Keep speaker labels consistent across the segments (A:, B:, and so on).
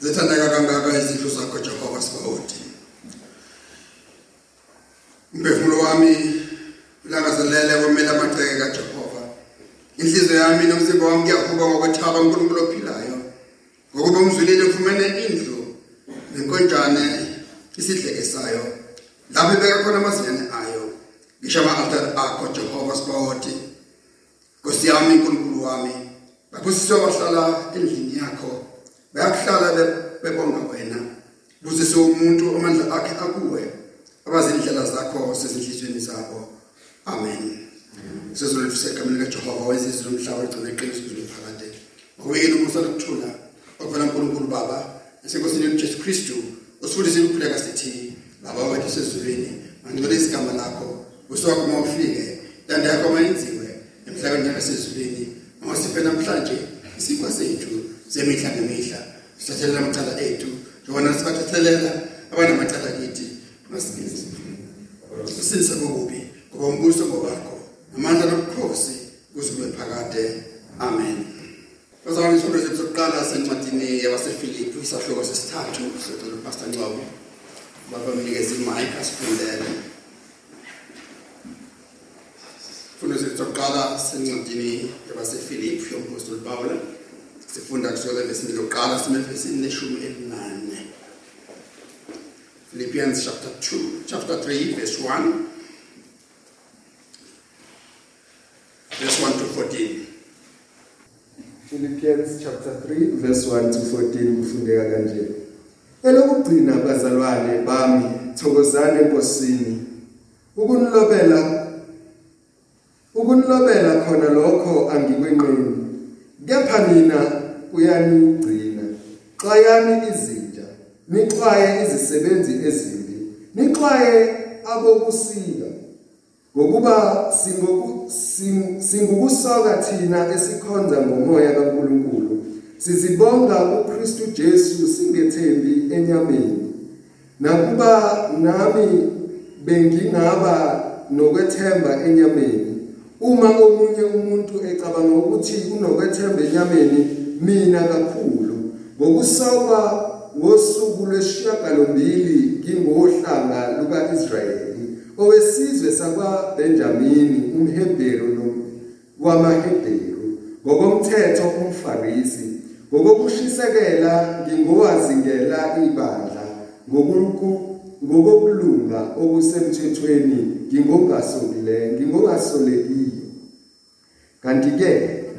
A: zithandeka kangaka izihlo zakho Jehova Sibawuthi Umphefumulo wami ulangazelele kwamele amagceke kaJehova Inhliziyo yami nomzimba wami kuyakuba ngokwethaba uNkulunkulu ophilayo ngokuba umzulile ufumene indlu nenkonjane isidleke sayo lapho ibeka khona amazinyane ayo ngisho ama-altar akho Jehova Sibawuthi Nkosi yami uNkulunkulu wami baphosiswa bahlala endlini yakho. Bayakuhlala bebonga wena. Busise umuntu amandla akhe akuwe abazindlela zakho sezinhlizweni zabo. Amen. Sizolufisa egameni likaJehova wezizwe lomhlaba egcina iqiniso phakade ngokwenu umusa lokuthula okuvela kuNkulunkulu Baba esenkosini uJesu Kristu usifundise ukuphileka sithi baba wethu sezulwini mangcwele igama lakho. Uswakho mawufike intando yakho mayenziwe emhlabeni nasezulwini mawasiphe namhlanje isikwa sethu semihla nemihla sithathele amacala ethu njengoba sibathathelela abanamacala kithi masibizi sinisa kokubi ngoba umbuso ngobakho amandla nobukhosi kuzube phakade. Amen. Bazalwane isifundo sethu sokuqala sencwadini yabaseFilipi isahluko sesithathu sicela uPastor Ncwabu baba mnikeze imic asifundele. Fundo sethu sokuqala sencwadini yabaseFilipi yomphostoli Paul sifunda kusukela evesini lokuqala sime evesini leshumi elinane Philippians chapter 2 chapter 3 verse 1 verse 1 to 14
B: Philippians chapter 3 verse 1 to 14 kufundeka kanje. Elokugcina bazalwane bami thokozani enkosini. Ukunilobela ukunilobela khona lokho angikwenqini. Kepha mina uyanigcina. Xayani izinja, nixwaye izisebenzi ezimbi. Nixwaye abokusika ngokuba singukusoka thina esikhonza ngomoya kaNkuluNkulu sizibonga uKristu Jesu singethembi enyameni nakuba nami bengingaba nokwethemba enyameni uma omunye umuntu ecabanga ukuthi unokwethemba enyameni mina kakhulu. Ngokusokwa ngosuku lwesishiyagalombili ngingohlanga lukaIsrayeli owesizwe sakwaBenjamini umHebheru wamaHebheru ngokomthetho umFarisi. Ngokokushisekela ngingowazingela ibandla ngokulunga okusemthethweni ngingongasolile ngingongasolekiyo kanti ke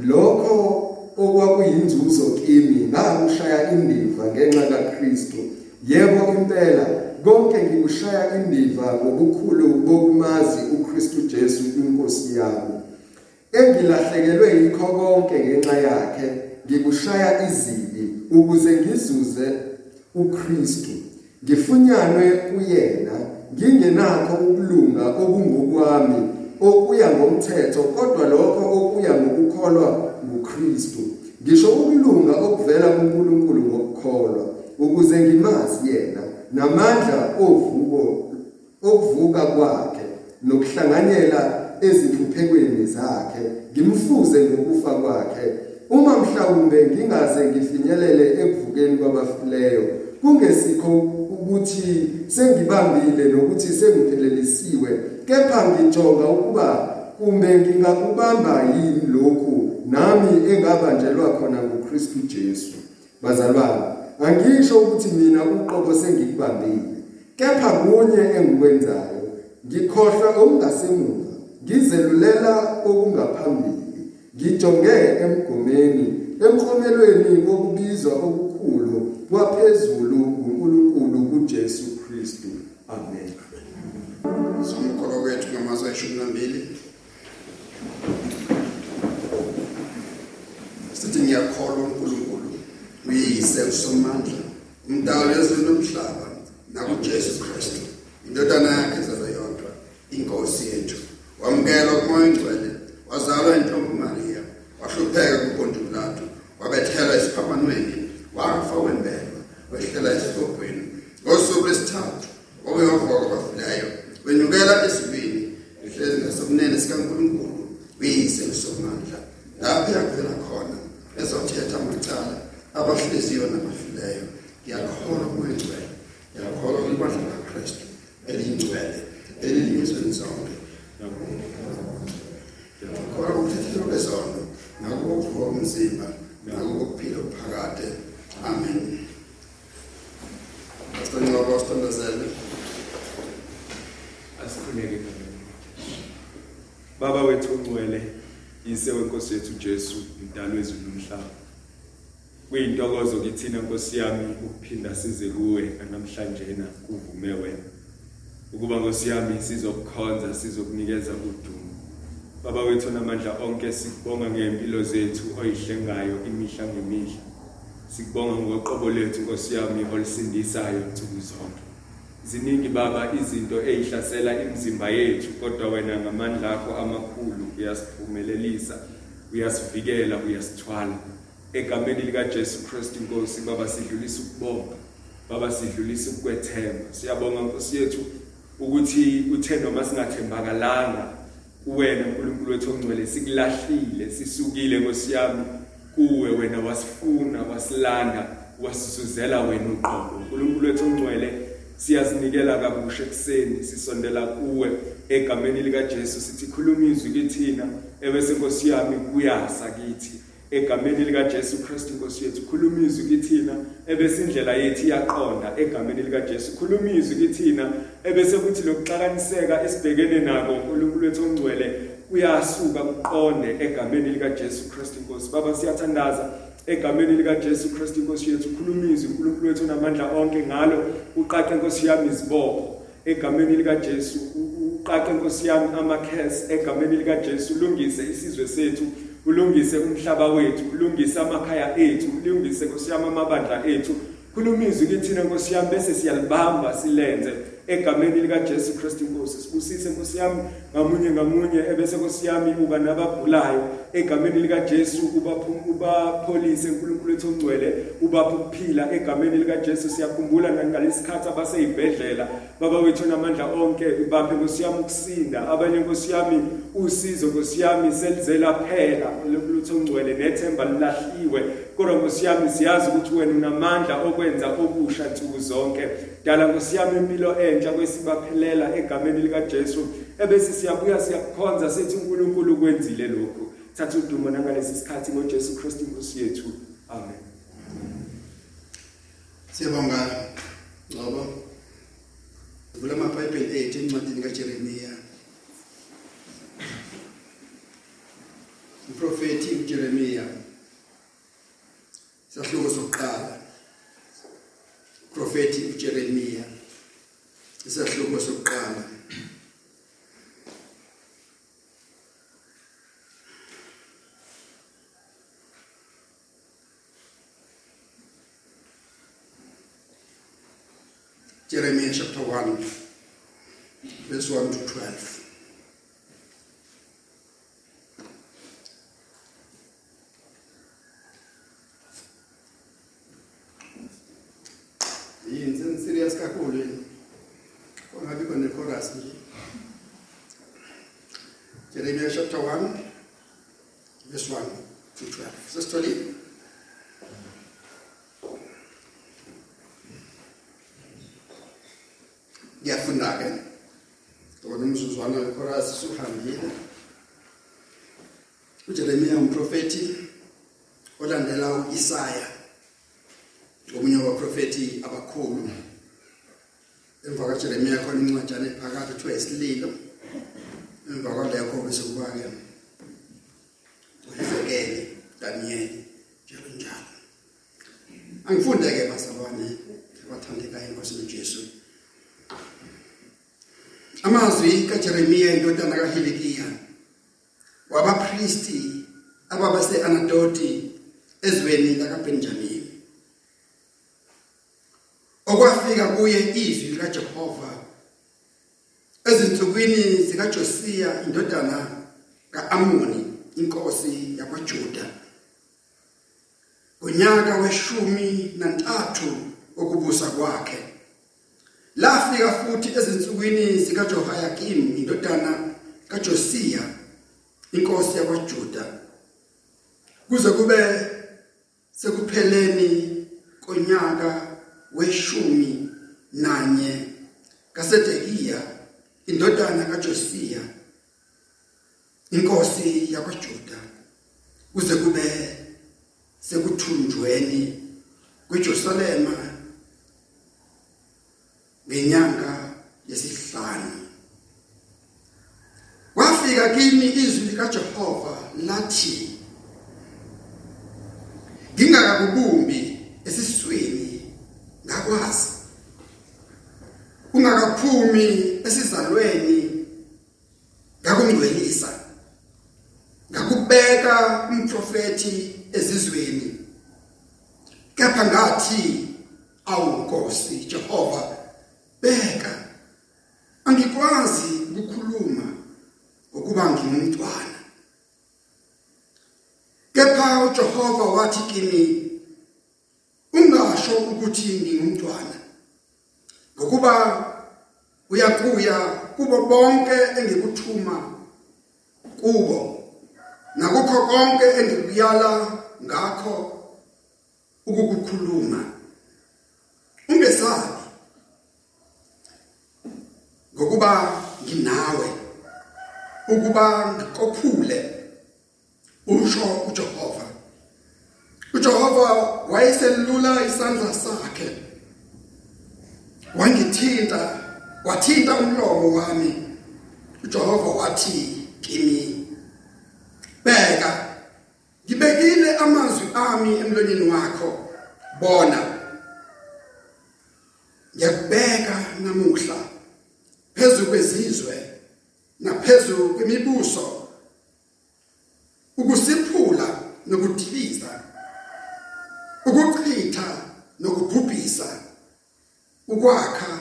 B: lokho okwakuyinzuzo kimi ngakushaya indiva ngenxa kaKristu. Yebo impela konke ngikushaya indiva ngobukhulu bokumazi uKristu Jesu inkosi yami. Engilahlekelwe yikho konke ngenxa yakhe ngikushaya izibi ukuze ngizuze uKristu. Ngifunyanwe kuyena ngingenakho ukulunga okungokwami. Okuya ngomthetho kodwa lokho okuya ngokukholwa nguKristu. Ngisho ukulunga okuvela kuNkulunkulu ngokukholwa ukuze ngimazi yena namandla ovuko okuvuka kwakhe nokuhlanganyela ezinhluphekweni zakhe. Ngimfuze ngokufa kwakhe. Uma mhlawumbe ngingaze ngifinyelele ekuvukeni kwabafileyo kungesikho ukuthi sengibambile nokuthi sengiphelelisiwe kepha ngijonga ukuba kumbe ngingakubamba yini lokhu nami engabanjelwa khona nguKristu Jesu. Bazalwane angisho ukuthi mina uqobo sengikubambile. Kepha kunye engikwenzayo ngikhohlwa okungasemuva ngizelulela okungaphambili ngijonge emgomeni emkhomelweni wokubizwa okukhulu kwaphezulu uNkulunkulu kuJesu Kristu. Amen.
A: Somkholo wethu ngamazwi ayishumi nambili Sithi ngiyakholwa uNkulunkulu uyise usomandla umdali wezulu nomhlaba nakuJesu Kristu indodana yakhe ezalwa yodwa inkosi yethu. Wamkelwa kumoya ingcwele wazalwa intombi Maria wahlupheka lapho yakuvela khona ezothetha amacala abahleziyo nabafileyo elingcwele ngiyakholwa kwibandla laKristu elingcwele elilingizweni zonke ngiyakholwa ukuthethela kwezono nakubo ukuvuka umzimba nakubo ukuphila okuphakade amen. Pastor Ngobo Stondazele
C: asikhuleke Baba wethu ongcwele yise wenkosi yethu Jesu idalwe ezulu nomhlaba kuyintokozo kithina Nkosi yami ukuphinda size kuwe namhlanje na kuvume wena. Ukuba Nkosi yami sizokukhonza sizokunikeza udumo. Baba wethu namandla onke sikubonga ngempilo zethu oyihlengayo imihla ngemihla. Sikubonga ngoqobo lethu Nkosi yami olisindisayo insuku zonke. Ziningi baba izinto ezihlasela imizimba yethu kodwa wena ngamandla akho amakhulu uyasiphumelelisa uyasivikela uyasithwala. Egameni lika Jesu Christ inkosi baba sidlulisa ukubonga baba sidlulisa ukukwethemba siyabonga Nkosi yethu ukuthi uthe noma singathembakalanga kuwena uNkulunkulu wethu ongcwele sikulahlile sisukile Nkosi yami kuwe wena wasifuna wasilanda wasisuzela wena uqobo. uNkulunkulu wethu ongcwele siyazinikela kabusha ekseni sisondela kuwe egameni lika Jesu sithi khuluma izwi kithina ebese Nkosi yami kuyasa kithi. Egameni lika Jesu Kristu Nkosi yethu khuluma izwi kithina ebese indlela yethu iyaqonda. Egameni lika Jesu khuluma izwi kithina ebese kuthi lokuxakaniseka esibhekene nako uNkulunkulu wethu ongcwele uyasuka kuqonde egameni lika Jesu Kristu Nkosi. Baba siyathandaza. Egameni lika Jesu Kristu Nkosi yethu khuluma izwi uNkulunkulu wethu namandla onke ngalo. Uqaqe Nkosi yami izibopho. Egameni lika Jesu uqaqe Nkosi yami amakhesi. Egameni lika Jesu ulungise isizwe sethu. Ulungise umhlaba wethu ulungise amakhaya ethu ulungise Nkosi yami amabandla ethu. Khuluma izwi kithina Nkosi yami? Bese siyalibamba silenze. Egameni lika Jesu Kristu Nkosi sibusise Nkosi yami ngamunye ngamunye ebese Nkosi yami uba nabagulayo. Egameni lika Jesu ubapholise uNkulunkulu wethu ongcwele ubapha ukuphila egameni lika Jesu siyakhumbula ngalesikhathi abaseyibhedlela baba wethu namandla onke ubaphe Nkosi yami ukusinda abanye Nkosi yami usizo Nkosi yami selizela phela lutho ongcwele nethemba lilahliwe. Kodwa Nkosi yami siyazi ukuthi wena unamandla okwenza okusha nsuku zonke. Dala Nkosi yami impilo entsha kwesibaphelela egameni lika Jesu ebese siyabuya siyakhonza sethi uNkulunkulu kwenzile lokho thatha udumo nangalesi sikhathi ngoJesu Kristu inkosi yethu. Amen.
A: Siyabonga ngoba kula maBhayibheli ethu encwadini kaJeremiya Uprofeti uJeremiya sahluko sokuqala Profeti uJeremiya isahluko sokuqala. Jeremiah chapter 1 verse 1 to 12 yini serious kakhulu yini kungabi khona chorus nje Jeremiah chapter 1 verse 1 to 12 sesitholile ngiyafunda ke ngoba umzuzwana wechorus suhambile umprofeti olandela uIsaya omunye wabaprofeti abakhulu. Emva kaJeremiya khona incwajana ephakathi kuthiwa isililo emva kwalekho bese kuba ke uHezekeli Daniel njalo njalo. Angifunde ke basalwane abathandekayo enkosini Jesu amazwi kaJeremiya indodana kaHilikiya wabapristi ababase Anatoti ezweni lakaBenjamini okwafika kuye izwi likaJehova ezinsukwini zikaJosiya indodana kaAmoni inkosi yakwaJuda ngonyaka weshumi nantathu okubusa kwakhe lafika futhi ezinsukwini zikaJehoyakim indodana kaJosiya inkosi yakwaJuda konyaka weshumi nanye. kaSedekiya indodana kaJosiya inkosi yakwaJuda kuze kube sekuthunjweni kweJerusalema ngenyanga yesihlanu. Kwafika kimi izwi likaJehova lathi ngingakakubumbi esiswini ngakwazi ungakaphumi esizalweni ngakungcwelisa ngakubeka umprofeti ezizweni. Kepha ngathi awunkosi Jehova beka angikwazi ukukhuluma ngokuba ngingumntwana. Kepha uJehova wathi kimi ukuthi ngingumntwana ngokuba uyakuya kubo bonke engikuthuma kubo nakukho konke engikuyala ngakho ukukukhuluma. Ungesabi. Ngokuba nginawe ukuba ngikophule usho uJehova. uJehova wayeselula isandla sakhe. Wangithinta wathinta umlomo wami. uJehova wathi kimi beka ngibekile amazwi ami emlonyeni wakho. Bona ukwakha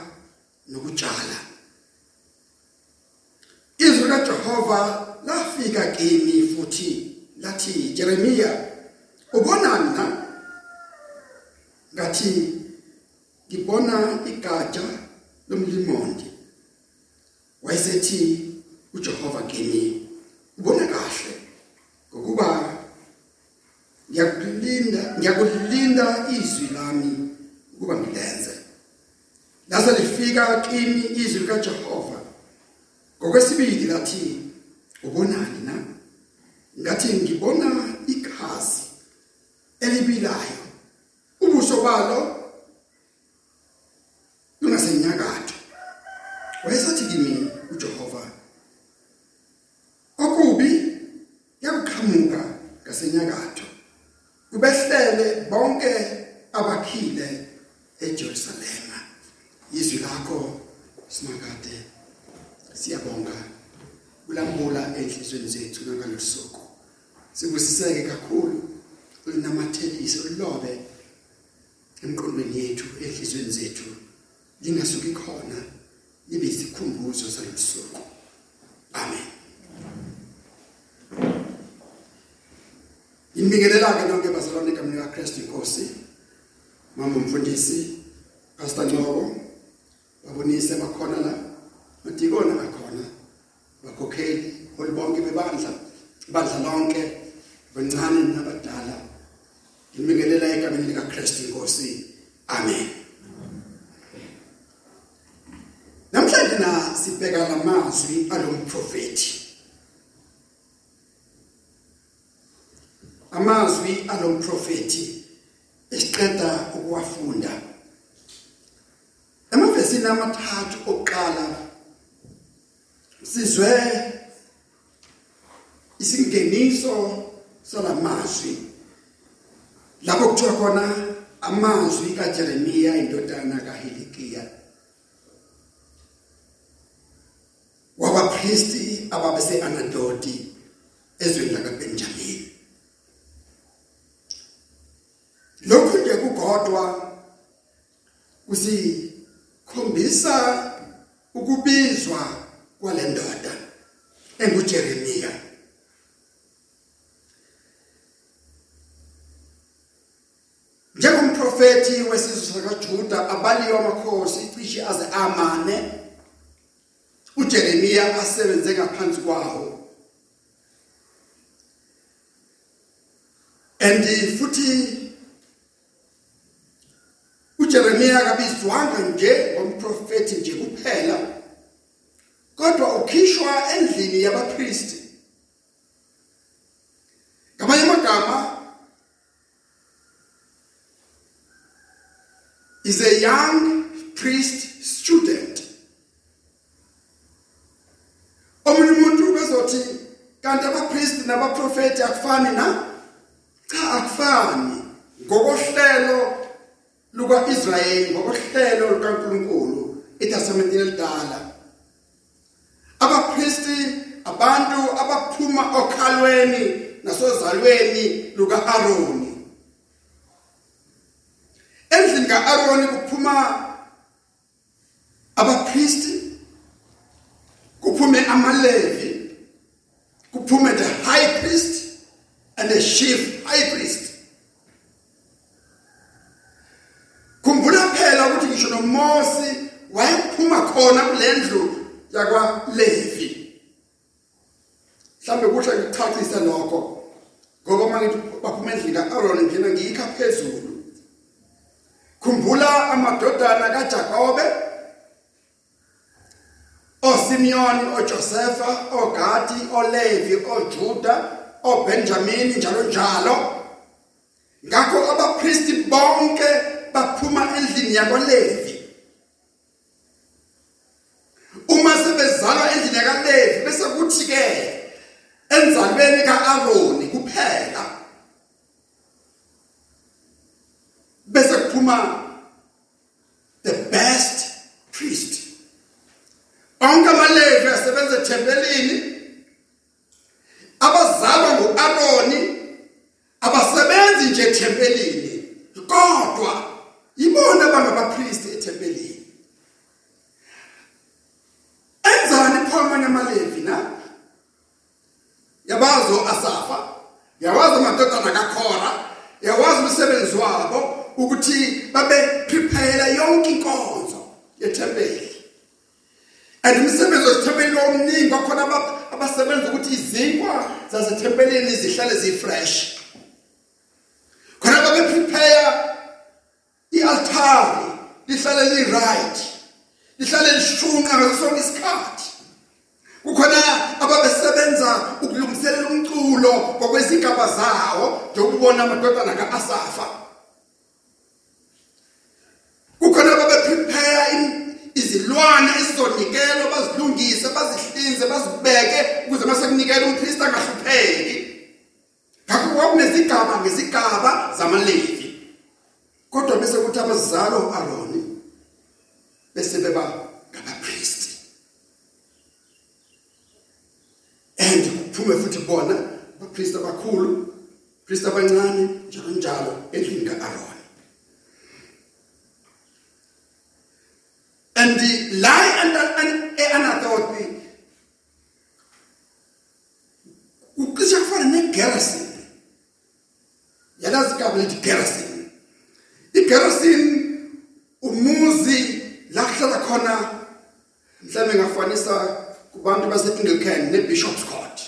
A: nokutshala. Izwi kaJehova lafika kimi futhi lathi Jeremia ubonani na ngathi ngibona igatsha lomlimondi wayesethi uJehova kimi ubona kahle ngokuba ngiyakulinda ngiyakulinda izwi lami ukuba ngilenze lase lifika kimi izwi kaJehova ngokwesibili lathi ubonani na ngathi ngibona ikhazi elibilayo ubuso balo lungasenyakatho wayesathi kimi uJehova okubi yakuqhamuka ngasenyakatho kubehlele bonke abakhile eJerusalema izwi lakho simakade siyabonga ulambula enhlizweni zethu nangalosuku sibusiseke kakhulu ulinamathelise ulobe emqondweni yethu enhlizweni zethu lingasuki khona libe isikhumbuzo salosuku amen Inibingelela ke nonke bazalwane egameni likaKristu inkosi. Mama umfundisi, Pastor Ncoko, babonise bakhona la. Madikona bakhona. Bakhokheli, holibonke bebandla, ibandla lonke, bancane nabadala. Inibingelela egameni likaKristu inkosi. Amen. Namhlanje na sibheka alomprofeti. amazwi alomprofeti esiqeda ukuwafunda emavesini amathathu oqala sizwe isingeniso salamazwi lapho kuthiwa khona amazwi kaJeremiya indodana kaHilikiya Anadoti ezweni lakaBenjamini. Lokhu nje kugodwa kusikhombisa ukubizwa kwalendoda enguJeremia njengomprofeti wesizwe sakaJuda abaliwa amakhosi cishe aze amane. uJeremia asebenze ngaphansi kwawo. And futhi uJeremiya kabizwanga nje ngomprofeti nje kuphela kodwa ukhishwa endlini yabapristi ngamanye amagama is a young priest student omunye umuntu bezothi kanti abapriest nabaprofeti akufani na? Cha akufani. Ngokohlelo lukaIsrayeli ngokohlelo lukaNkuluNkulu eTestamenteni elidala abapriesti abantu abaphuma okhalweni nasozalweni lukaAaroni endlini kaAaroni kuphuma abapriesti kuphume amalevi kuphume the and the chief high priest. Khumbula phela ukuthi ngisho noMosi wayephuma khona kulendlu yakwaLevi. Mhlambe kuhle ngichachise lokho ngoba mangithi baphuma endlini kaAaron ngina ngiyikha phezulu. Khumbula amadodana kaJakobe oSimeon oJosepha oGadi oLevi oJuda oBenjamin njalo njalo. Ngakho abapriesti bonke baphuma endlini yakwaLevi uma sebezalwa endlini yakaLevi bese kuthi ke enzalweni kaAaroni kuphela. Eanatoti uqisha kufana negarrison yalazi igama lithi garrison iGerasini umuzi la kuhlala khona mhlawumbe ngafanisa kubantu base-Anglican neBishop's Court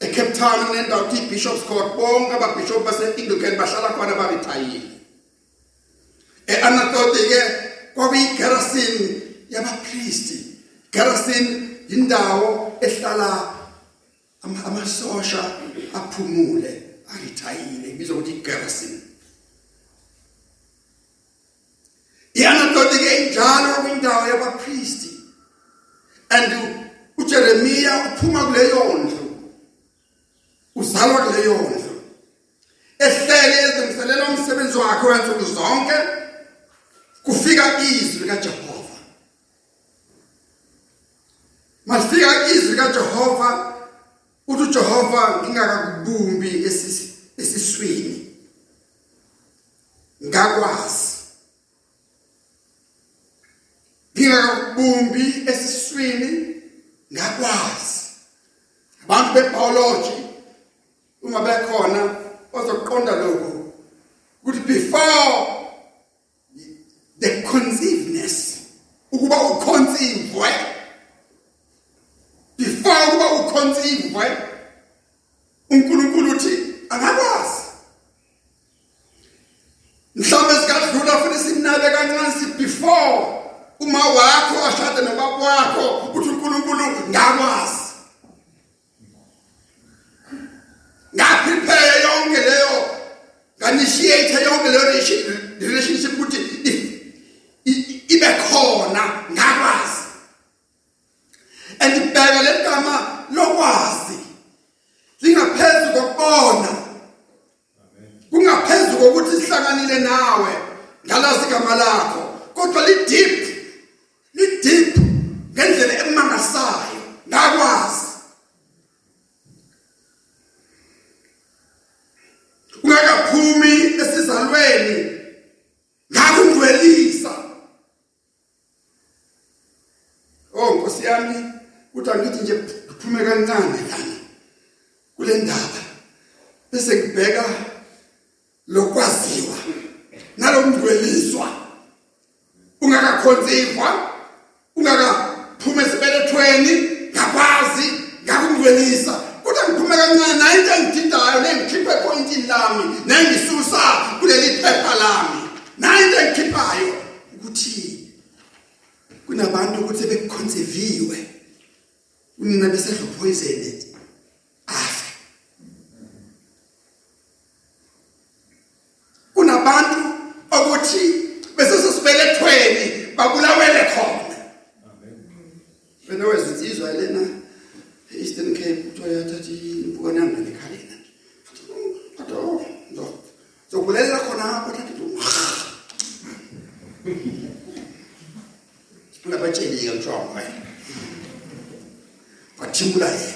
A: eCape Town nendawo ithi Bishop's Court bonke ababishop base-Anglican bahlala khona barithayile eAnatoti ke kwakuyiGerasini yabapriesti Gerasin indawo ehlala amasosha aphumule arithayile ibizwa ukuthi iGerasin iyanadodi ke injalo kwindawo yabapriesti and uJeremia uphuma kuleyo ndlu uzalwa kuleyo ndlu ehlele ezimselela umsebenzi wakhe wensuku zonke kufika izwi likaJehova. Malifika izwi likaJehova uthi uJehova ngingakakubumbi esiswini. Ngakwazi. Ngingakubumbi esiswini ngakwazi. Abantu bebiology uma bekhona ozoqonda lokho ukuthi before the conceiveness ukuba uconceive before conceive uNkulunkulu uthi akakwazi mhlawumbe sikadlula futhi simnabe kancane si before uma wakho ashade nobaba wakho uthi uNkulunkulu ngakwazi. Ngaprepare yonke leyo nganishiyethe yonke leyo relationship ukuthi ibe khona ngakwazi. And ibheka le gama lokwazi. Lingaphezulu kokubona. Kungaphezulu kokuthi sihlanganile nawe ngalazi igama lakho kodwa li deep li deep kuthoyathathi impukane yami lekhaleni ato oh, ndo zokulela khona hapo tathu sipula batsheli yamtshwa ngaye bathimula yena.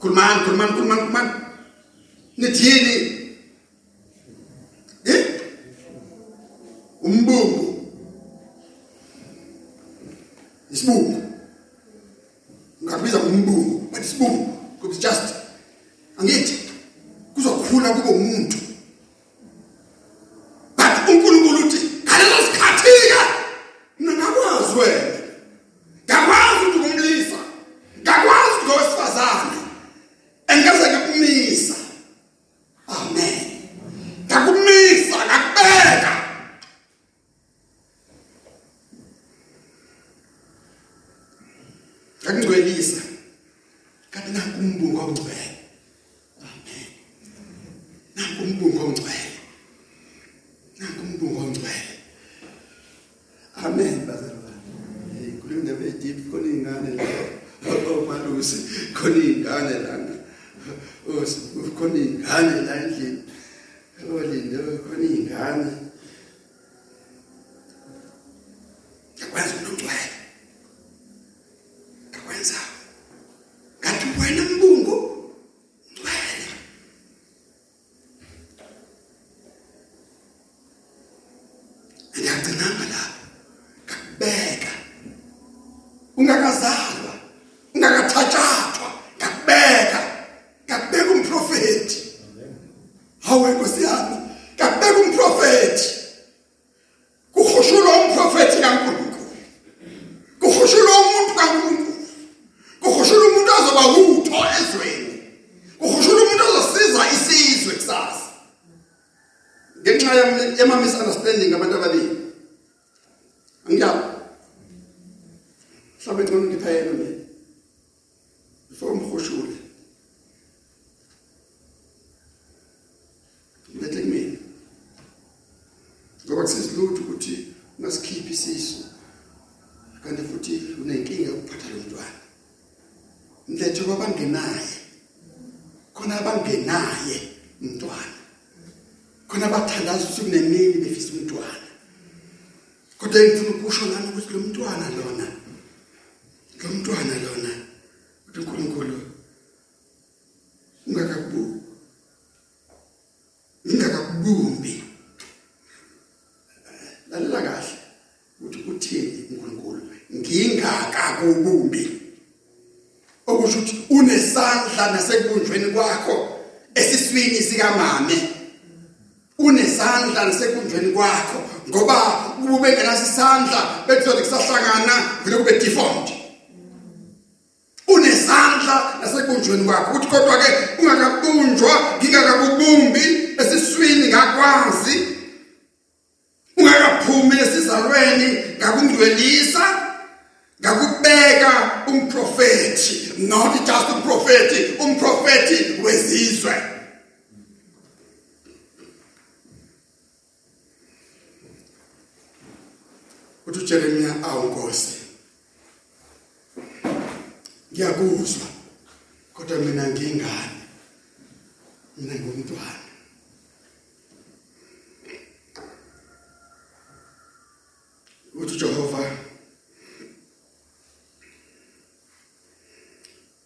A: kulman kulman kulman kulman ne tieni yama misunderstanding abantu ababili. Angiyabo mhlawumbe ngcono ngiphayela mina before umkhushule lethe kumina. Ngoba kusesilutho ukuthi ungasikhiphi isisu kanti futhi unenkinga ukuphatha lo mntwana. Mlethe kwabangenaye khona abangenaye umntwana khona abathandaza usuku nemini befisa umntwana kodwa ngifuna ukusho ngani ukuthi lo mntwana lona lo mntwana lona uthi uNkulunkulu ungakabu ngingakabumbi lalela kahle ukuthi uthini uNkulunkulu ngingakakubumbi okusho ukuthi unesandla nasekubunjweni kwakho esiswini sikamame unesandla nasekubunjweni kwakho ngoba kube ngenasisandla bethola kusahlangana vele kube deformed. Unesandla nasekubunjweni kwakho ukuthi kodwa ke ungakabunjwa ngingakakubumbi esiswini ngakwazi ungakaphumi esizalweni ngakungcwelisa ngakubeka umprofeti not just umprofeti umprofeti wezizwe uthi uJeremia awunkosi ngiyakuzwa kodwa mina ngingani mina ngumntwana uthi Jehova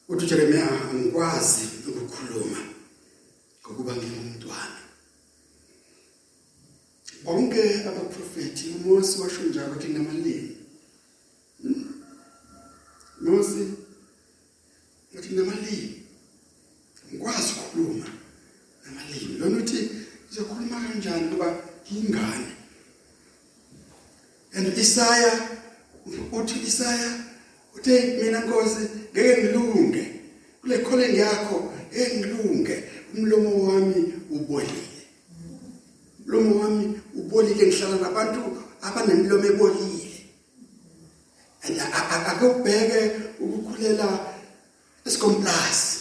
A: uthi Jeremia angikwazi ukukhuluma ngokuba ngingumntwana bonke abaprofeti uMose washo njalo ukuthi namalimi Mose ngathi namalimi ngikwazi ukukhuluma namalimi lona uthi uzokhuluma kanjani ngoba ingane and Isaya uthi Isaya uthe mina Nkosi ngeke ngilunge kule calling yakho ngeke ngilunge umlomo wami ubolile umlomo wami ubolile ngihlala nabantu abanemilomo ebolile and akubheke ukukhulela esikomplasi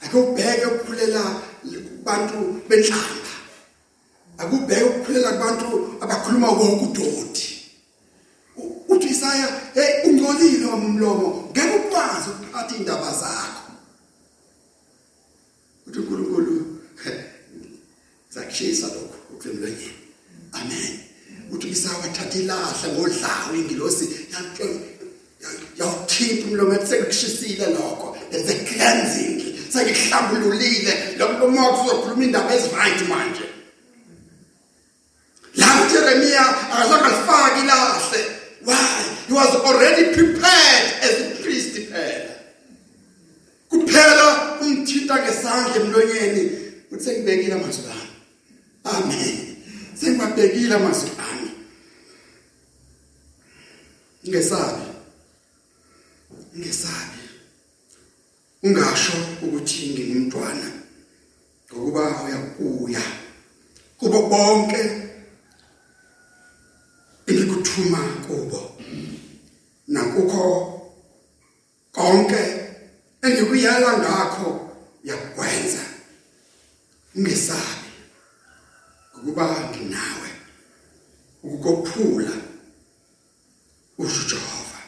A: akubheke ukukhulela kubantu benhlamba akubheke ukukhulela kubantu abakhuluma wokudodi uthi Isaya hey ungcolile umlomo ngeke ukwazi ukuphatha indaba zakho uthi uNkulunkulu zakushisa lokho ukuzemlonyeni amen uthi Isaya wathatha ilahla ngodlawo ingilosi yawuthinta umlomo ethi sekushisile lokho there's a cleansing sekuhlambululile lo mlomo wakho uzokhuluma indaba eziright manje. La Jeremia akazange alifaki ilahle why? He was already prepared as a priest phela. Kuphela umthinta ngesandla emlonyeni uthi sengibekile amazwi ami. Amen. Sengibabekile amazwi ami. Ngesabi ngesabi. Ungasho ukuthi ngingumntwana ngokuba uyakuya kubo bonke engikuthuma kubo. Nakukho konke engikuyala ngakho yakwenza. Ungesabi ukuba nginawe ukukophula usho Jehova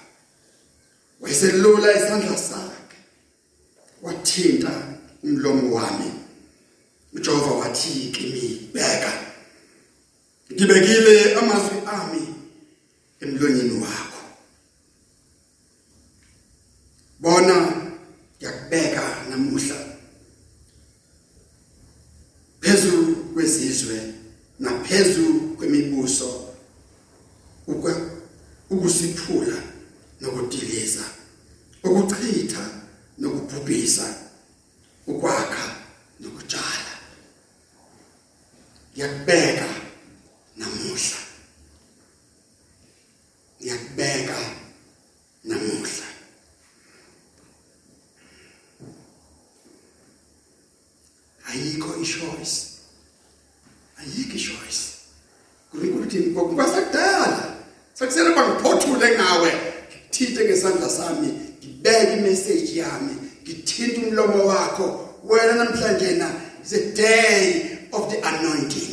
A: wayeselula isandla sakhe. Wathinta umlomo wami. uJehova wathi kimi beka ngibekile amazwi ami emlonyeni wakho. Bona yakubeka namuhla. yakubeka namuhla. Ayikho i-choice. Ayikho i-choice. Kunikho ukuthi ngokusakudala sekusele bangiphothule ngawe ngithinte ngesandla sami ngibeke i-message yami ngithinte umlomo wakho. Wena namhlanje na is a day of the anointing.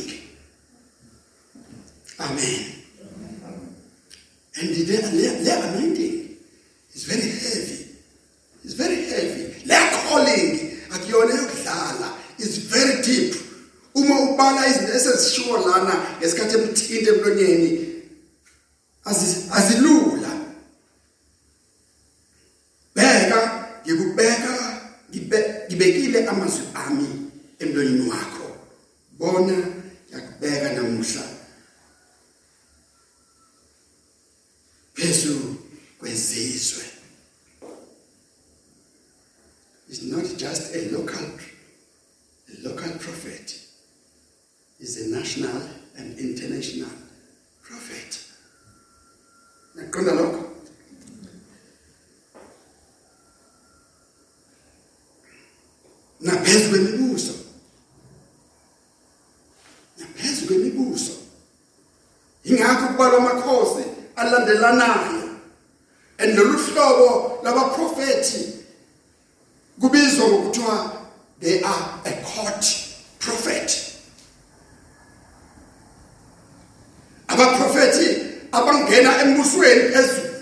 A: Abangena embusweni phezulu.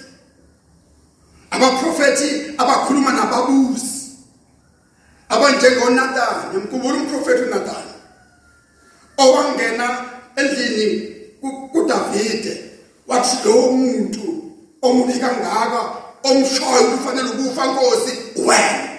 A: Abaprofeti abakhuluma nababusi. abanjengoNathan umkhumbula umprofeti uNathan owangena endlini kuDavide. Wathi lo muntu omubi kangaka omshoyo kufanele ukufa Nkosi wena.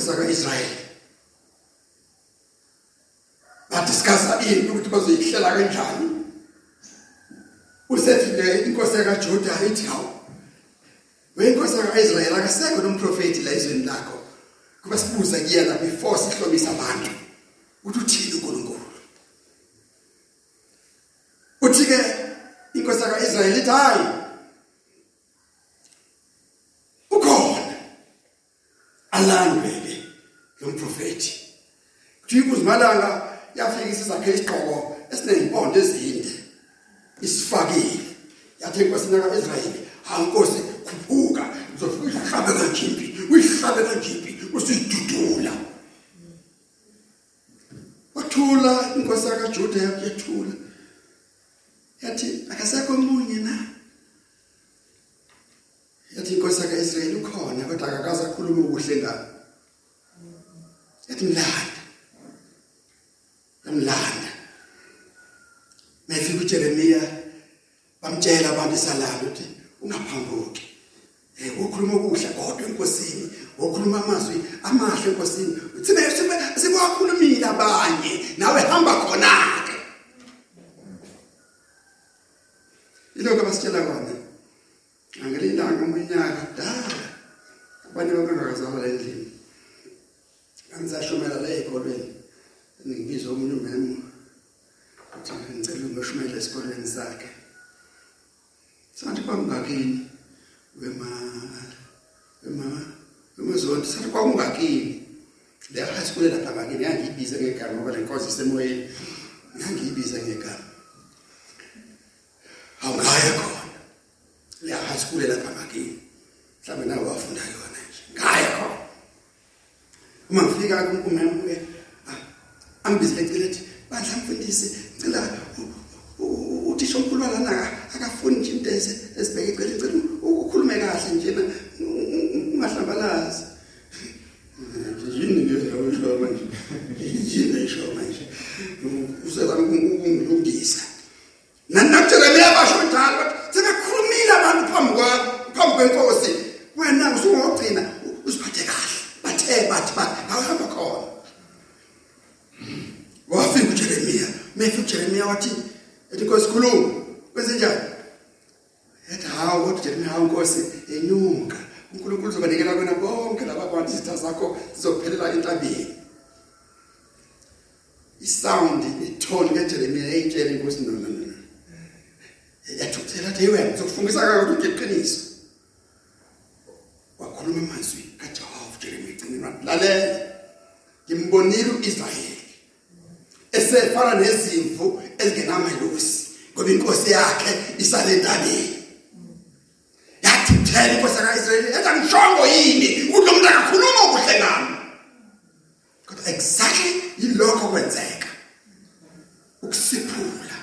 A: yakwaJuda nenkosi yakaIsrayeli badiscussa into ukuthi bazoyihlela kanjani? Usethi le inkosi yakaJuda ithi hawu wenkosi yakaIsrayeli akasekho nomprofeti la izweni lakho kuba sibuza kuyena before sihlomisa abantu. Uthi uthini uNkulunkulu? Uthi ke inkosi kaIsrayeli ithi hayi ukhona. Alandwele lo mprofeti kuthi uzimalanga yafika isizakhe isigqoko esinezimpondo ezinde. Isifakile. Yathi inkosi kaIsrayeli hankosi khuphuka. Uzofika uhlabe kanjiphi uyihlabe kanjiphi usidudula wathula inkosi kaJuda yathula. Yathi akasekho omunye na? Yathi inkosi kaIsrayeli ukhona kodwa akakaza khuluma ukuhle ngani yathi mlanda yamlanda mayifika uJeremiya bamtshela abantu isalalo ukuthi ungaphambuki eh ukhuluma okuhle kodwa enkosini ukhuluma amazwi amahle enkosini. Uthi sibakhulumile abanye nawe hamba khona ke ilokho basitshela kona. Angelilanga umunyaka kudala abanye bangakazalwa endlini. Angisashumela la ezikolweni ngibizwa umuntu umemo uthi ngicela ungishumele esikolweni sakhe sathi kwangakini wema wema wemazonto sathi kwakungakini le high school lapha ngakini yangiyibiza ngegama ngoba le nkonzo isemoyeni yangiyibiza ngegama awungaya khona le high school lapha ngakini mhlawumbe nawe wafunda yona nje ngaya khona uma ngifika kumemke angibizile ngicela ethi bandla mfundisi ngicela uthisha omkhulu walana akafuni nje into esibheke icela ngicela ukhulume kahle njena ungahlambalazi yini ngisho manje yini ngisho manje uzezama ukungilungisa nanakujeremiya basho njalo bathi sebekhulumile abantu phambi kwakho phambi kwenkosi wena usungogcina usiphathe kahle bathe bathi bathi awuhamba khona wafika uJeremiya mefika uJeremiya wathi ethi inkosi khuluma kwenze njani yathi hawu kodwa uJeremiya hawu inkosi enyuka uNkulunkulu uzobanikela kwena bonke laba bantu izitha zakho zizophelela entabeni isound itone kaJeremiya eyitshela inkosi no no no yathuthela athi wena uzokufungisa kakhulu ngeqiniso wakhuluma amazwi kaJehova Jeremiya egcineni wathi lalela ngimbonile uIsrayeli esefana nezimvu ezingenamelusi ngoba inkosi yakhe isale entabeni yathi thela inkosi kaIsrayeli ethi ngishongo yini ulo muntu akakhuluma okuhle ngami kodwa exactly yilokho kwenzeka ukusiphula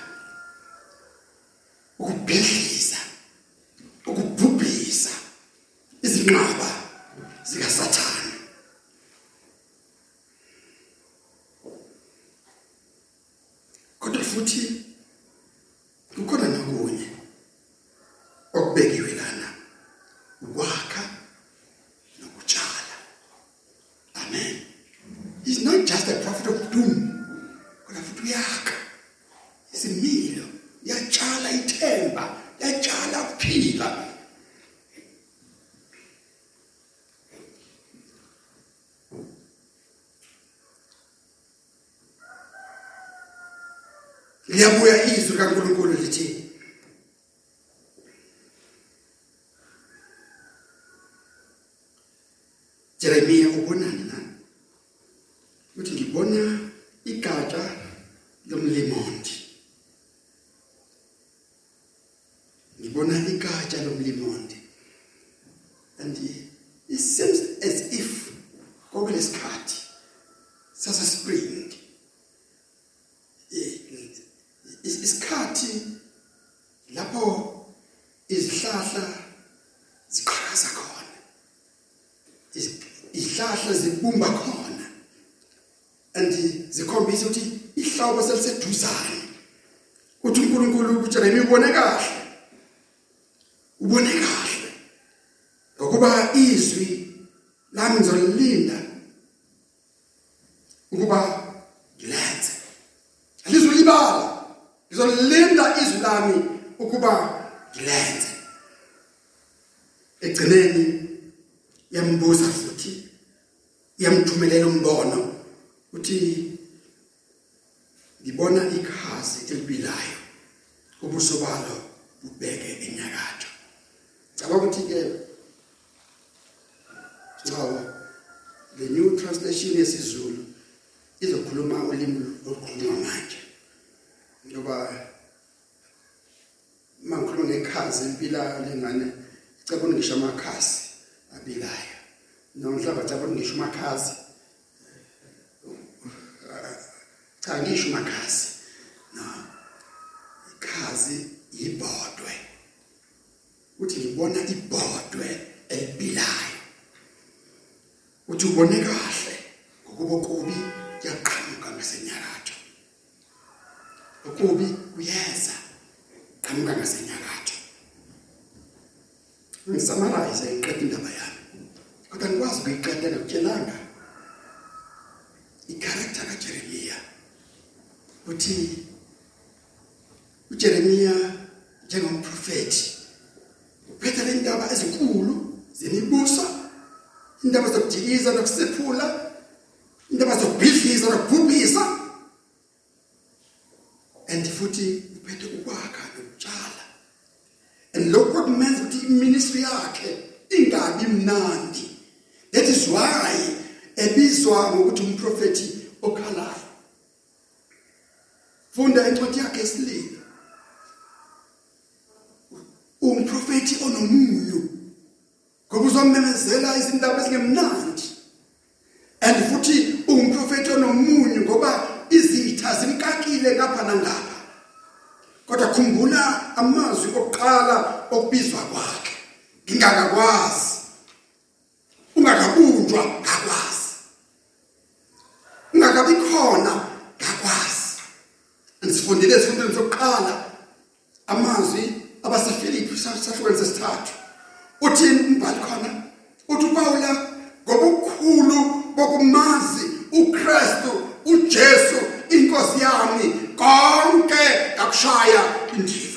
A: ukubhidliza ukubhubhisa izinqaba zikaSathane kodwa futhi kukhona nokunye okubekiwe lana ukwakha nokutshala amen he's not just a prophet of doom kodwa futhi uyakha isimilo yatshala ithemba yatshala ukuphila liyabuya izwi kaNkuluNkulu lithi Jeremiya ubonani na uthi ngibona igatsha lomlimondi ngibona igatsha lomlimondi and it seems as if kokulesikhathi sasa spring isikhathi lapho izihlahla ziqhakaza khona izihlahla zibumba khona and zikhombisa ukuthi ihlobo seliseduzane uthi uNkulunkulu uJeremiya ubone kahle ubone kahle ukuba izwi lami ngizolilinda ukuba ngilenze. Alizulibala ngizolilinda izwi lami ukuba ngilenze. Egcineni yambuza futhi yamthumelela umbono uthi ngibona ikhazi elibilayo ubuso balo bubeke enyakatho. Cabanga ukuthi ke Chawa the new translation yesiZulu izokhuluma ulimi olukhuluma manje. Ngoba mangikhuluma ngekhazi empila lengane cabona ngisho amakhasi abilayo nomhlaba cabona ngisho amakhazi cha ngisho amakhazi no ikhazi ibhodwe uthi ngibona ibhodwe elibilayo uthi ubone kahle ngokuba okubi. Kuyaqhamuka ngasenyakatho okubi kuyeza qhamuka ngasenyakatho ngisamarayize iqeda indaba yami. Kodwa ngikwazi ukuyiqeda ngokutshelanga i-character kaJeremiya. Uthi uJeremiya njengomprofeti uphethe le ndaba ezinkulu zemibuso indaba zokudikiza nokusephula ngiyakubhubhisa and futhi uphethe ukwakha nokutshala. And lokho kumenza ukuthi iministry yakhe ingabi mnandi. That is why ebizwa ngokuthi umprofeti okhalayo. Funda incwadi yakhe esilinga umprofeti onomunyu. Ngoba uzomemezela izindaba ezingemnandi. ngapha nangapha kodwa khumbula amazwi okuqala okubizwa kwakhe. Ngingakakwazi. Ungakabunjwa ngakwazi. Ungakabikhona ngakwazi. Nisifundile esifundweni sokuqala amazwi abasefilipi sahlukene sesithathu. Uthini umbhali khona? Uthi upawula ngobukhulu bokumazi shaya indiya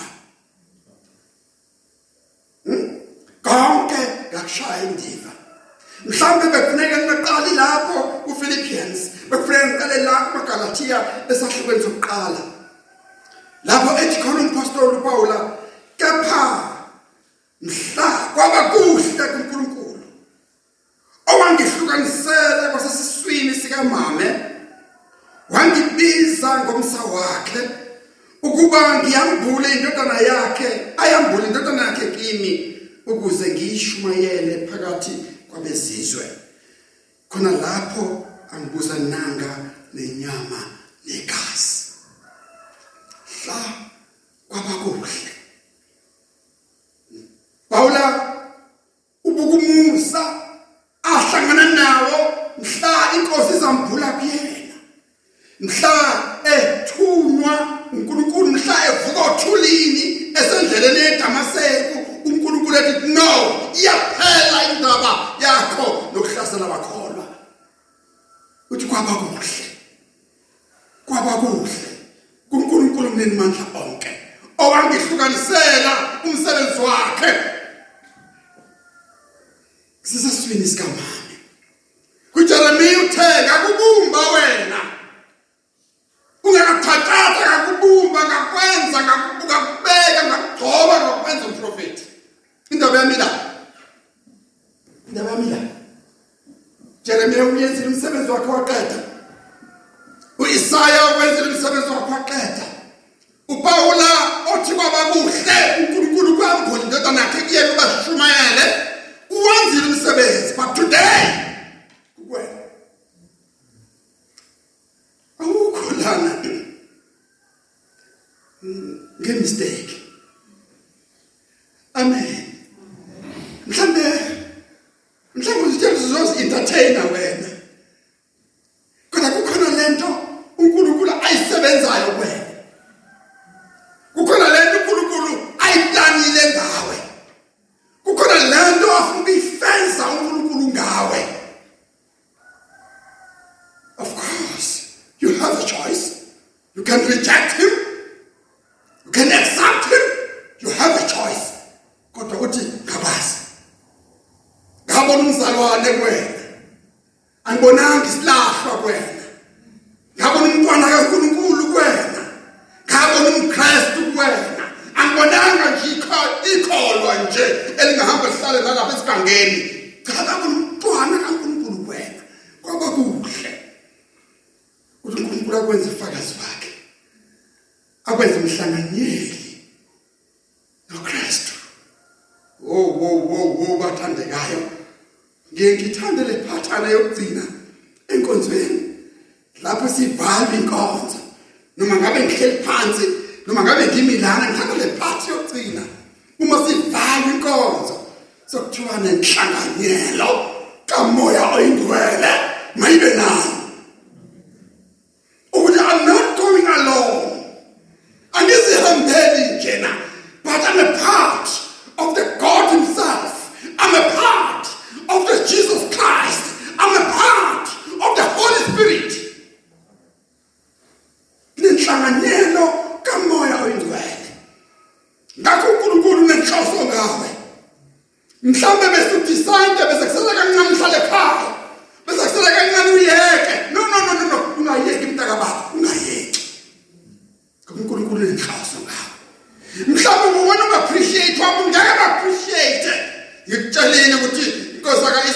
A: can reject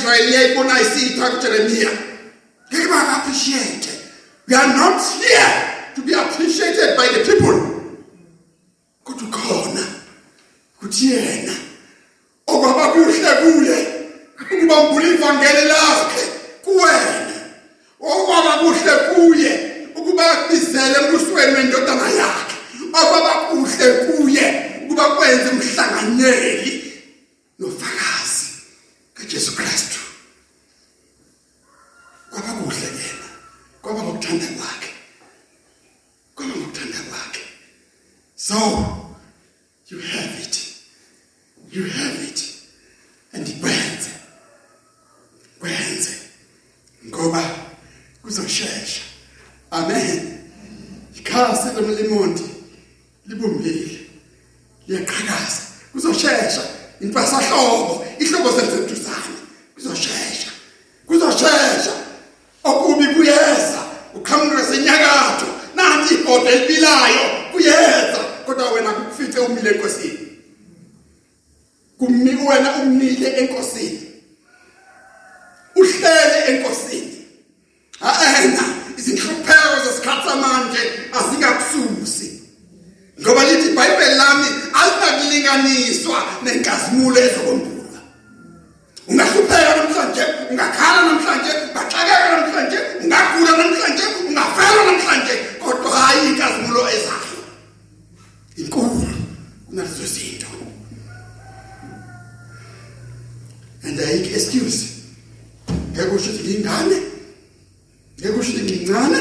A: Israel iyayibona isitha kuJeremia ngeke ba appreciate we are not here to be appreciated by the people. Kodwa khona kuthi yena obaba oh, kuhle kuye ukubambula ivangeli lakhe. Kuwena obaba oh, kuhle kuye ukuba akubizele embusweni wendodana yakhe. Oh, obaba kuhle kuye ukuba kwenze umhlanganyeli nofakazi kaJesu Kristu. Kwaba kuhle yena kwaba ngokuthanda kwakhe. Kwaba ngokuthanda kwakhe. So you have it. You have it. And kwenze. Kwenze. Ngoba kuzoshesha. Amen. Ikhasi lomlimondi libumbile liyaqhakaza. Kuzoshesha. Impasahlobo ihlobo seliseduzane kuzoshesha. Kuzoshesha. Okubi kuyeza. Uqhamuka senyakatho nanti ibhodo elibilayo. Kuyeza. Kodwa wena kufice umile enkosini. Kumi wena umile enkosini. Uhlele enkosini. Aena izinhlupheko zesikhathi samanje azingakususi ngoba lithi iBhayibheli lami alinakulinganiswa nenkazimulo namhlanje ungakhala namhlanje baxakeka namhlanje ungagula namhlanje ungafela namhlanje kodwa hayi inkazimulo ezayo. Inkulu kunalezo zinto. And ayikho excuse ngeke usho ukuthi ngingane ngeke usho ukuthi ngincane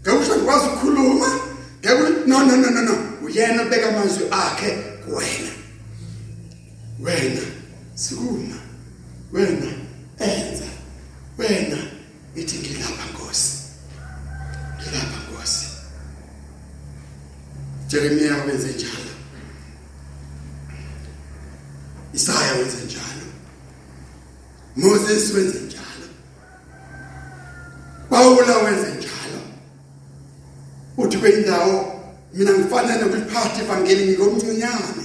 A: ngeke usho ngikwazi ukukhuluma ngeke no no no no no. Uyena obeka amazwi akhe kuwena wena sikuma wena enza wena ithi ngilapha Nkosi ngilapha Nkosi Jeremiya wenze njalo Isaya wenze njalo Moses wenze njalo Paula wenze njalo uthi kwindawo mina ngifanele ukuliphatha ivangeli ngomncinyane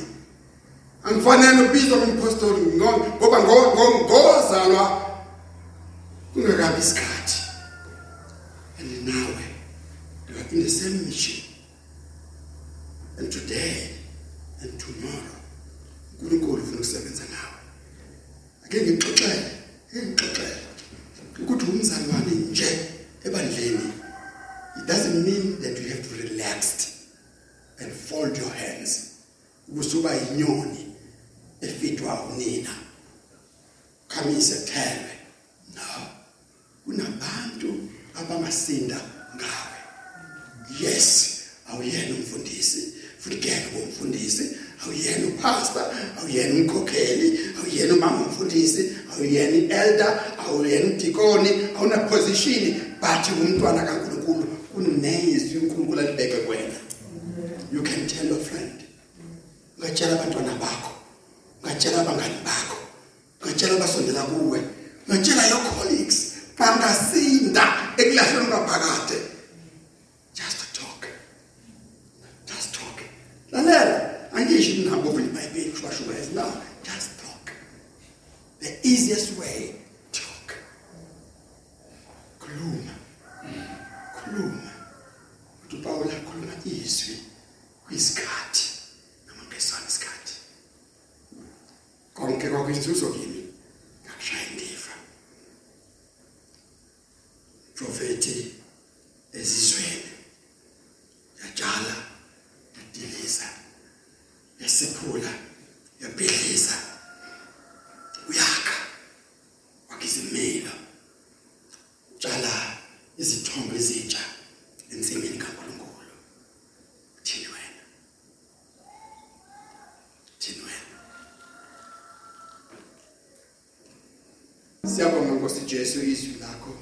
A: angifanele ubizwa ngumphostoli ngoba ngozalwa kungakabi isikhathi and nawe you are in the same mission and today and tomorrow uNkulunkulu ufuna ukusebenza nawe ake ngixoxele ngixoxele ukuthi umzalwane nje ebandleni it doesn't mean that you have to relax and fold your hands ukusuba inyoni efitwa unina khamise thelwe no kunabantu abangasinda ngawe yes awuyena umfundisi futhi kuyena umfundisi awuyena upastor awuyena umkhokheli awuyena umama umfundisi awuyena ielder awuyena udikoni awuna position but umntwana kaNkuluNkulu kunezwi uNkulunkulu alibeke kuwena. You can tell your friend. Ungatshela abantwana bakho. Ungatshela abangani bakho. Ungatshela abasondela kuwe. Ungatshela your colleagues. Bangasinda ekulahlweni kwaphakade just talk. Just talk. Lalela. Angisho nabo kwiBhayibheli kushwashukeza no just talk the easiest way talk khuluma khuluma uthi Paul akhuluma izwi kwisikhathi noma ngesona isikhathi konke kwakwenzuzo kimi ngakushaya indiva profeti ezizweni yatshala yadiliza yasiphula yabhidliza uyakha wakizimila tshala izithombe ezintsha ensimini kaNkuluNkulu thini wena thini wena siyabonga Nkosi Jesu izwi lakho.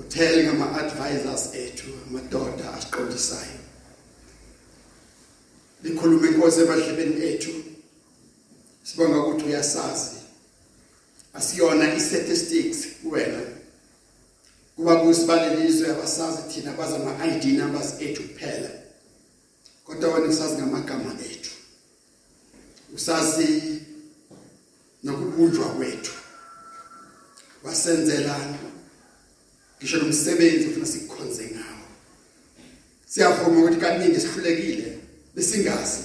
A: Uthele ngama advisors ethu amadoda asiqondisayo likhuluma inkosi emadlebeni ethu. Sibonga ukuthi uyasazi. Asiyona i-statistics kuwena. Kuba kusibalelizwe abasazi thina baza ama-ID numbers ethu kuphela. Kodwa wena usazi ngamagama ethu. Usazi nokubunjwa kwethu. Wasenzelana ngisho nomsebenzi ufuna sikukhonze ngawo. Siyavuma ukuthi kaningi sihlulekile besingazi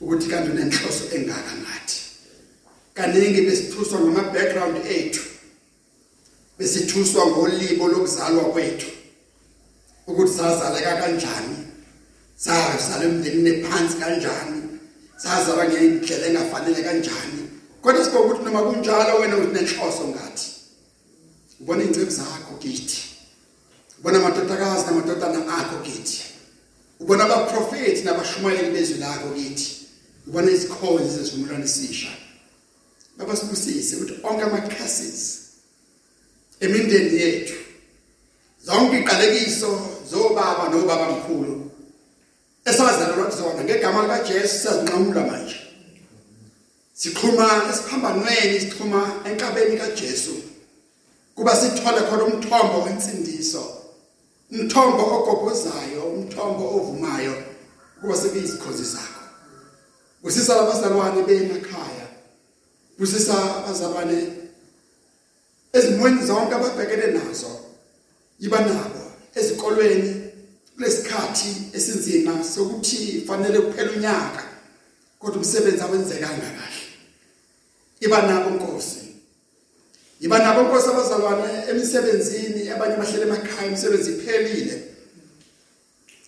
A: ukuthi kanti unenhloso engaka ngathi. Kaningi besithuswa ngama background ethu besithuswa ngolibo lokuzalwa kwethu. Ukuthi sazaleka kanjani sazalwa emndenini ephansi kanjani sazalwa ngendlela engafanele kanjani. Kodwa sibona ukuthi noma kunjalo wena unenhloso ngathi. Ubona ingcebo zakho kithi ubona amadodakazi namadodana akho kithi ubona abaprofeti nabashumayeli bezwi lakho kithi ubona izikhonzi zesivumelwano esisha. Baba sibusise ukuthi onke ama curses emindeni yethu zonke iqalekiso zobaba nobaba mkhulu esazalelwa kuzona ngegama lika Jesu siyazinqamula manje. Sikhuluma esiphambanweni sikhuluma enkabeni kaJesu. Kuba sithole khona umthombo wensindiso umthombo ogobhozayo umthombo ovumayo kuba sekuyizikhozi zakho. Usisa labazalwane bemakhaya usisa abazalwane ezimweni zonke ababhekene nazo yiba nabo ezikolweni kulesikhathi esinzima sokuthi fanele kuphela unyaka kodwa umsebenzi awenzekanga kahle. Iba nabo Nkosi. Iba nabo Nkosi abazalwane emisebenzini abanye bahlele emakhaya imisebenzi iphelile.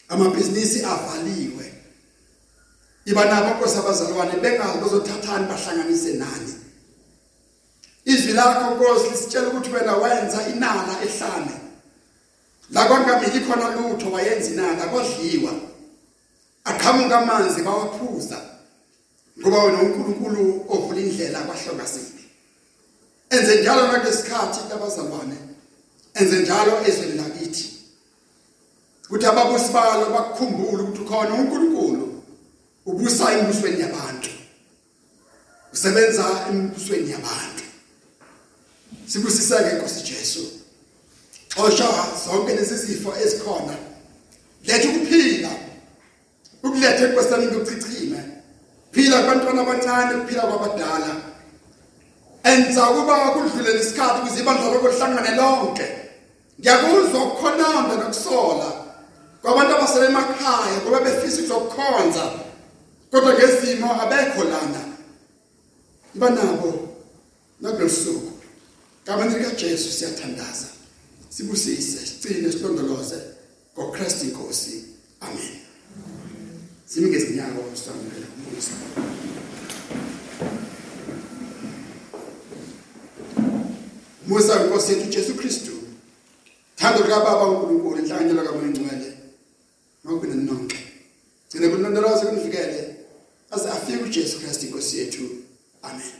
A: Amabhizinisi avaliwe. Iba nabo Nkosi abazalwane bengazi bazothathani bahlanganise nani. Izwi lakho Nkosi lisitshela ukuthi wena wenza inala ehlane. La kwangamili khona lutho wayenza inala kodliwa aqhamuka amanzi bawaphuza. Ngoba wena uNkulunkulu ovula indlela kwahlongasini enze njalo nakulesikhathi abazalwane enze njalo ezweni lakithi. Ukuthi ababusi balo bakukhumbule ukuthi khona uNkulunkulu ubusa embusweni yabantu. Usebenza embusweni yabantu. Sibusiseke Nkosi Jesu. Xosha zonke lezi zifo ezikhona. Lethe ukuphila. Ukulethe kwesami ngokuchichime phila kubantwana abancane kuphila kwabadala. Enza kuba kudlule lesikhathi ukuze ibandla lokho lihlangane lonke. Ngiyakuzwa ukukhononda nokusola kwabantu abasele emakhaya ngoba befisa ukuzokukhonza kodwa ngezimo abekho lana. Iba nabo nakulosuku kamani lika Jesu siyathandaza. Sibusise sigcine silondoloze ngoKristu inkosi. Amen. Simike izinyawo sisamukela uMusa Musa inkosi yethu Jesu Kristu. Thando lika baba uNkulunkulu inhlanganyelo kaMoya Ngcwele nokubina nonke gcina kulondoloze kunifikele aze afike uJesu Kristu inkosi yethu. Amen.